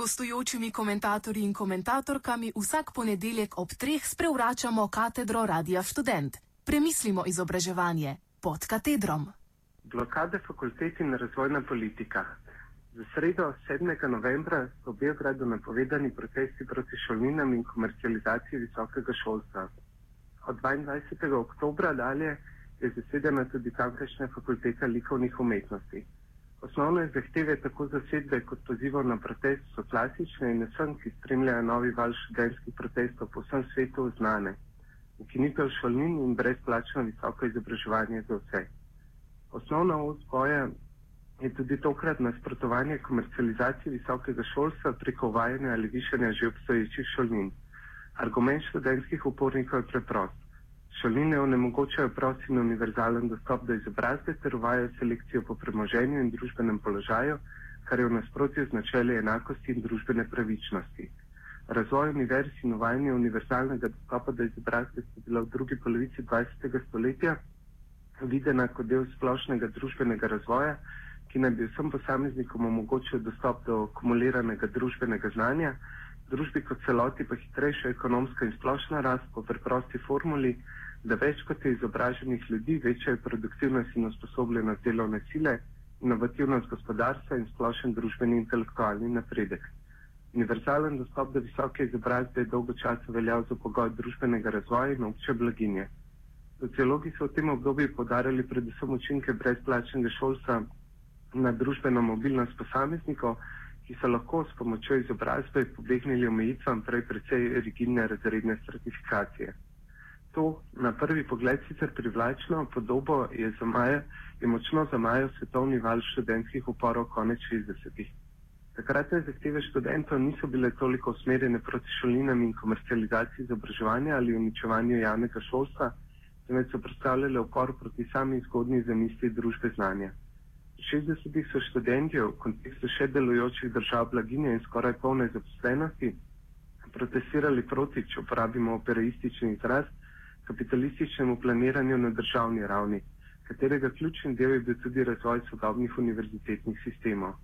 gostujočimi komentatorji in komentatorkami vsak ponedeljek ob treh sprevračamo katedro Radia Student. Premislimo izobraževanje pod katedrom. Blokade fakultet in razvojna politika. Za sredo 7. novembra so v Beogradu napovedani protesti proti šolninam in komercializaciji visokega šolstva. Od 22. oktobra dalje je zasedena tudi tamkajšnja fakulteta likovnih umetnosti. Osnovne zahteve tako zasedbe kot pozivov na protest so klasične in vsem, ki spremljajo novi val študentskih protestov po vsem svetu, znane. Ukinitev šolnin in brezplačno visoko izobraževanje za vse. Osnovna vzgoja je tudi tokrat nasprotovanje komercializaciji visokega šolstva preko uvajanja ali višanja že obstoječih šolnin. Argument študentskih upornikov je preprost. Šolnine onemogočajo prost in univerzalen dostop do izobrazbe ter uvajajo selekcijo po premoženju in družbenem položaju, kar je v nasprotju z načeli enakosti in družbene pravičnosti. Razvoj univerz in uvajanje univerzalnega dostopa do izobrazbe sta bila v drugi polovici 20. stoletja videna kot del splošnega družbenega razvoja, ki naj bi vsem posameznikom omogočil dostop do kumuliranega družbenega znanja, družbi kot celoti pa hitrejša ekonomska in splošna rast po preprosti formuli, da več kot je izobraženih ljudi, večja je produktivnost in usposobljenost delovne sile, inovativnost gospodarstva in splošen družbeni intelektualni napredek. Univerzalen dostop do visoke izobrazbe je dolgo časa veljal za pogoj družbenega razvoja in obče blaginje. Sociologi so v tem obdobju podarjali predvsem učinke brezplačnega šolstva na družbeno mobilnost posameznikov, ki so lahko s pomočjo izobrazbe pobegnili omejitvam prej precej rigidne razredne stratifikacije. To na prvi pogled sicer privlačno podobo je, zamaja, je močno zamajal svetovni val študentskih uporov konec 60-ih. Takratne zahteve študentov niso bile toliko usmerjene proti šolinam in komercializaciji izobraževanja ali uničevanju javnega šolstva, temveč so predstavljale upor proti sami zgodni zamisli družbe znanja. V 60-ih so študenti v kontekstu še delujočih držav blaginje in skoraj polne zaposlenosti protestirali proti, če uporabimo operaistični izraz, kapitalističnemu planiranju na državni ravni, katerega ključni del je bil tudi razvoj sodobnih univerzitetnih sistemov.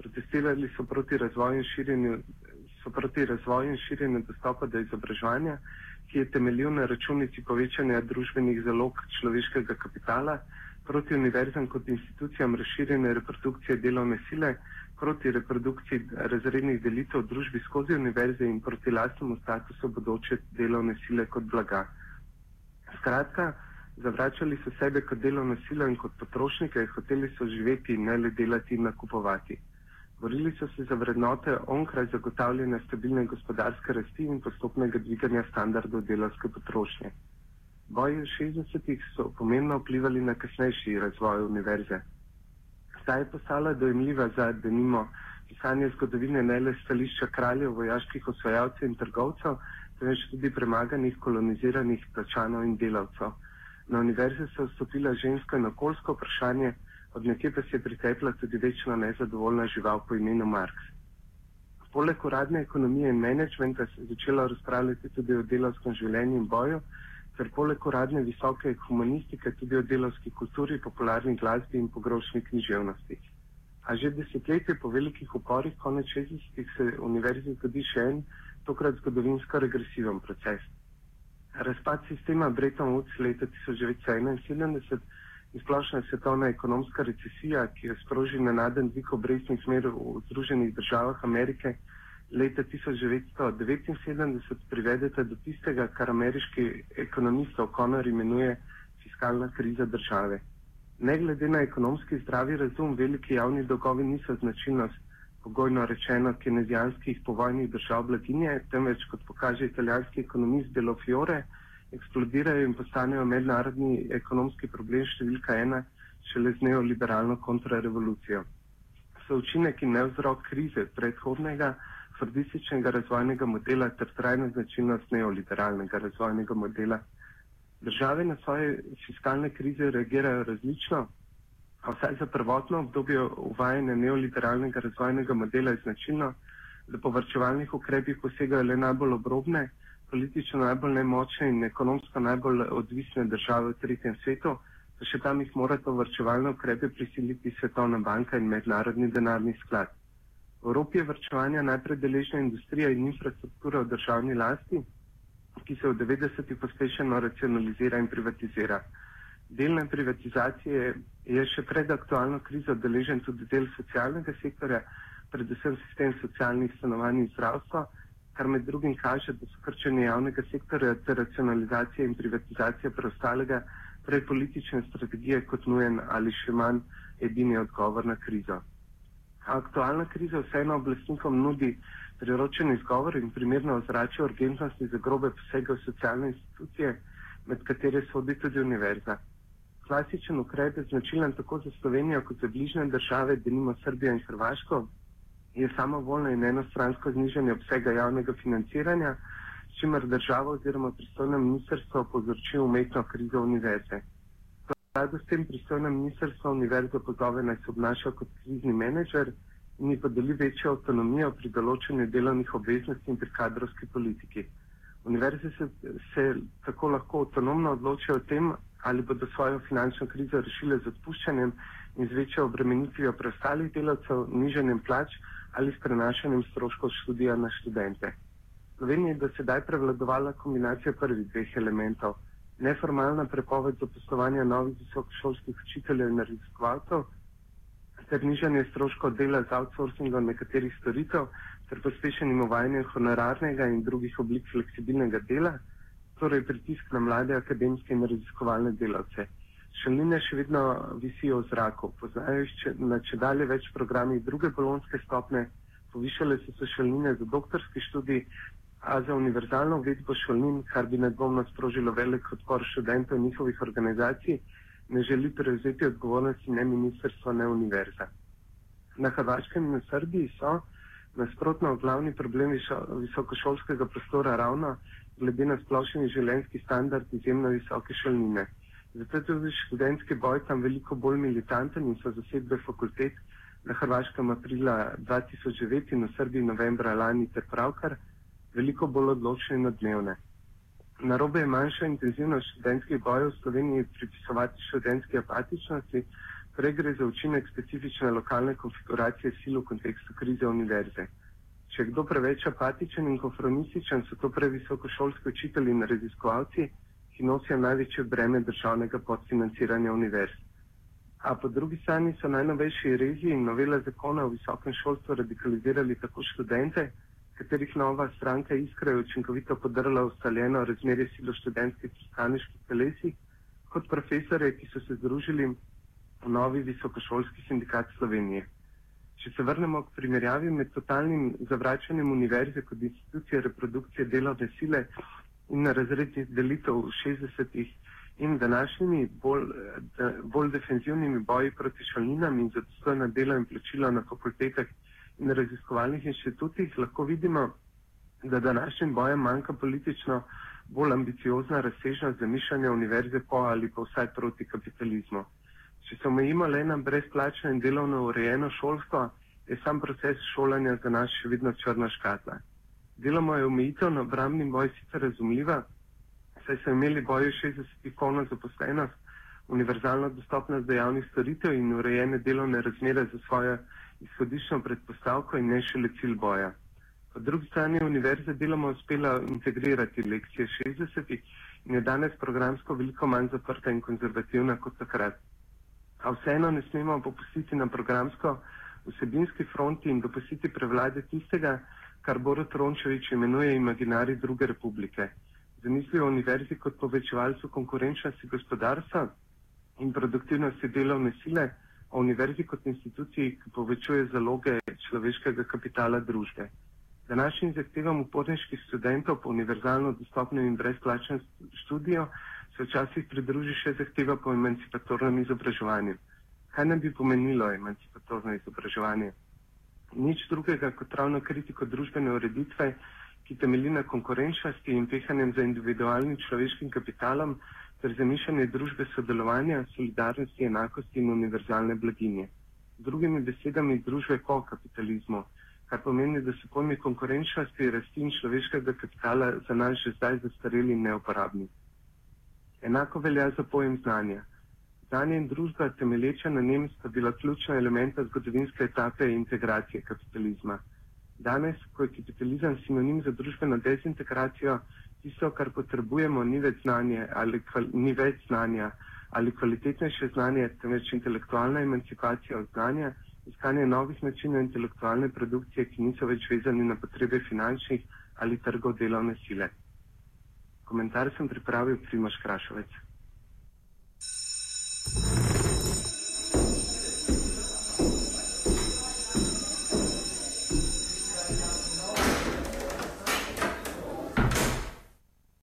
Protestirali so proti razvoju in širjenju, so proti razvoju in širjenju dostopa do izobraževanja, ki je temeljil na računici povečanja družbenih zalog človeškega kapitala, proti univerzam kot institucijam razširjene reprodukcije delovne sile, proti reprodukciji razrednih delitev v družbi skozi univerze in proti lastnemu statusu bodoče delovne sile kot blaga. Skratka, zavračali so sebe kot delovno silo in kot potrošnike, hoteli so živeti in ne le delati in nakupovati. Borili so se za vrednote onkraj zagotavljanja stabilne gospodarske rasti in postopnega dviganja standardov delovske potrošnje. Boji v 60-ih so pomembno vplivali na kasnejši razvoj univerze. Zdaj je postala dojemljiva za, da nimo, pisanje zgodovine ne le stališča kraljev, vojaških osvajalcev in trgovcev, temveč tudi premaganih koloniziranih plačanov in delavcev. Na univerze se je vstopila žensko in okoljsko vprašanje, od nekje pa se je pritepla tudi večno nezadovoljna žival po imenu Marx. Poleg uradne ekonomije in menedžmenta se je začela razpravljati tudi o delovskem življenju in boju, ter poleg uradne visoke humanistike tudi o delovski kulturi, popularni glasbi in pogrošni književnosti. A že desetletje po velikih uporih, konec 60-ih, se univerzi zgodi še en tokrat zgodovinsko regresiven proces. Razpad sistema Bretton Woods leta 1971 in splošna svetovna ekonomska recesija, ki je sprožila nenaden dvig obrestnih smerov v Združenih državah Amerike leta 1979, privedete do tistega, kar ameriški ekonomist O'Connor imenuje fiskalna kriza države. Ne glede na ekonomski zdravi razum, veliki javni dolgovi niso značilnost pogojno rečeno kinezijanskih povojnih držav blaginje, temveč kot pokaže italijanski ekonomist Delo Fiore, eksplodirajo in postanejo mednarodni ekonomski problem številka ena šele z neoliberalno kontrarevolucijo. So učinek in nevzrok krize predhodnega fordističnega razvojnega modela ter trajna značilnost neoliberalnega razvojnega modela. Države na svoje fiskalne krize reagirajo različno, vsaj za prvotno obdobje uvajanja neoliberalnega razvojnega modela je značilno, da po vrčevalnih ukrepih posegajo le najbolj obrobne, politično najbolj nemočne in ekonomsko najbolj odvisne države v tretjem svetu, pa še tam jih mora to vrčevalne ukrepe prisiliti Svetovna banka in Mednarodni denarni sklad. V Evropi je vrčevanja najprej deležna industrija in infrastruktura v državni lasti, ki se v 90-ih pospešeno racionalizira in privatizira. Delne privatizacije je še pred aktualno krizo deležen tudi del socialnega sektorja, predvsem sistem socialnih stanovanj in zdravstva, kar med drugim kaže, da so krčenje javnega sektorja ter racionalizacija in privatizacija preostalega prej politične strategije kot nujen ali še manj edini odgovor na krizo. Aktualna kriza vseeno oblastnikom nudi priročen izgovor in primerno ozračje urgentnosti za grobe posege v socialne institucije, med katere sodi tudi univerza. Klasičen ukrep je značilen tako za Slovenijo kot za bližnje države, denimo Srbijo in Hrvaško, je samovoljno in enostransko znižanje obsega javnega financiranja, s čimer država oziroma pristojno ministrstvo povzroči umetno krizo univerze. Skladu s tem pristojno ministrstvo univerzo pozove naj se obnaša kot krizni menedžer in ji podeli večjo avtonomijo pri določanju delovnih obveznosti in pri kadrovski politiki. Univerze se, se tako lahko avtonomno odločijo o tem, ali bodo svojo finančno krizo rešile z odpuščanjem in z večjo obremenitvijo preostalih delavcev, nižanjem plač ali s prenašanjem stroškov študija na študente. V Sloveniji je do sedaj prevladovala kombinacija prvih dveh elementov. Neformalna prepoved zaposlovanja novih visokošolskih učiteljev in raziskovalcev ter nižanje stroškov dela z outsourcingom nekaterih storitev ter pospešenim uvajanjem honorarnega in drugih oblik fleksibilnega dela, torej pritisk na mlade akademske in raziskovalne delavce. Šaline še vedno visijo v zraku, poznajo jih na če dalje več programih druge bolonske stopne, povišale so se šaline za doktorski študij, a za univerzalno uvedbo šalin, kar bi nedvomno sprožilo velik odpor študentov in njihovih organizacij, ne želi prevzeti odgovornosti ne ministrstvo, ne univerza. Na Hrvaškem in v Srbiji so nasprotno glavni problemi visokošolskega prostora ravno glede na splošni življenjski standard izjemno visoke šalnine. Zato je tudi študentski boj tam veliko bolj militanten in so zasedbe fakultet na Hrvaškem aprila 2009 in v Srbiji novembra lani ter pravkar veliko bolj odločne in odmevne. Narobe je manjša intenzivnost študentskih bojev v Sloveniji pripisovati študentski apatičnosti, prej gre za učinek specifične lokalne konfiguracije sil v kontekstu krize univerze. Če je kdo preveč apatičen in konformističen, so to previsokošolski učitelji in raziskovalci, ki nosijo največje breme državnega podfinanciranja univerz. A po drugi strani so najnovejši rezi in novela zakona o visokem šolstvu radikalizirali tako študente, katerih nova stranka Iskra je učinkovito podrla ustaljeno razmerje silo študentskih pristaniških telesih, kot profesore, ki so se združili v novi visokošolski sindikat Slovenije. Če se vrnemo k primerjavi med totalnim zavračanjem univerze kot institucije reprodukcije delovne sile in na razredih delitev v 60-ih in današnjimi bolj, bolj defenzivnimi boji proti šalinam in za dostojno delo in plačilo na fakultetah raziskovalnih inštitutih, lahko vidimo, da današnjim bojem manjka politično bolj ambiciozna razsežnost zamišljanja univerze po ali pa vsaj proti kapitalizmu. Če se omejimo le na brezplačno in delovno urejeno šolstvo, je sam proces šolanja za nas še vedno črna škatla. Deloma je omejitev na obrambni boj sicer razumljiva, saj so imeli boju 60 polno zaposlenost, univerzalno dostopnost do javnih storitev in urejene delovne razmere za svojo izhodiščno predpostavko in ne šele cilj boja. Po drugi strani je univerza deloma uspela integrirati lekcije 60 in je danes programsko veliko manj zaprta in konzervativna kot takrat. A vseeno ne smemo popustiti na programsko vsebinski fronti in dopustiti prevlade tistega, kar Borut Rončevič imenuje imaginari druge republike. Zamislijo univerzi kot povečevalcu konkurenčnosti gospodarstva in produktivnosti delovne sile, o univerzi kot instituciji, ki povečuje zaloge človeškega kapitala družbe. Današnjim zahtevam uporniških študentov po univerzalno dostopnem in brezplačnem študiju se včasih pridruži še zahteva po emancipatornem izobraževanju. Kaj nam bi pomenilo emancipatorno izobraževanje? nič drugega kot ravno kritiko družbene ureditve, ki temelji na konkurenčnosti in pehanjem za individualnim človeškim kapitalom ter zamišljanje družbe sodelovanja, solidarnosti, enakosti in univerzalne blaginje. Z drugimi besedami družbe po kapitalizmu, kar pomeni, da so pojmi konkurenčnosti, rasti in človeškega kapitala za nas že zdaj zastareli in neuporabni. Enako velja za pojem znanja. Znanje in družba temelječa na njem sta bila ključna elementa zgodovinske etape integracije kapitalizma. Danes, ko je kapitalizem sinonim za družbeno dezintegracijo, tisto, kar potrebujemo, ni več znanje ali ni več znanja ali kvalitetnejše znanje, temveč intelektualna emancipacija od znanja, iskanje novih načinov intelektualne produkcije, ki niso več vezani na potrebe finančnih ali trgov delovne sile. Komentar sem pripravil Primoš Krašovec.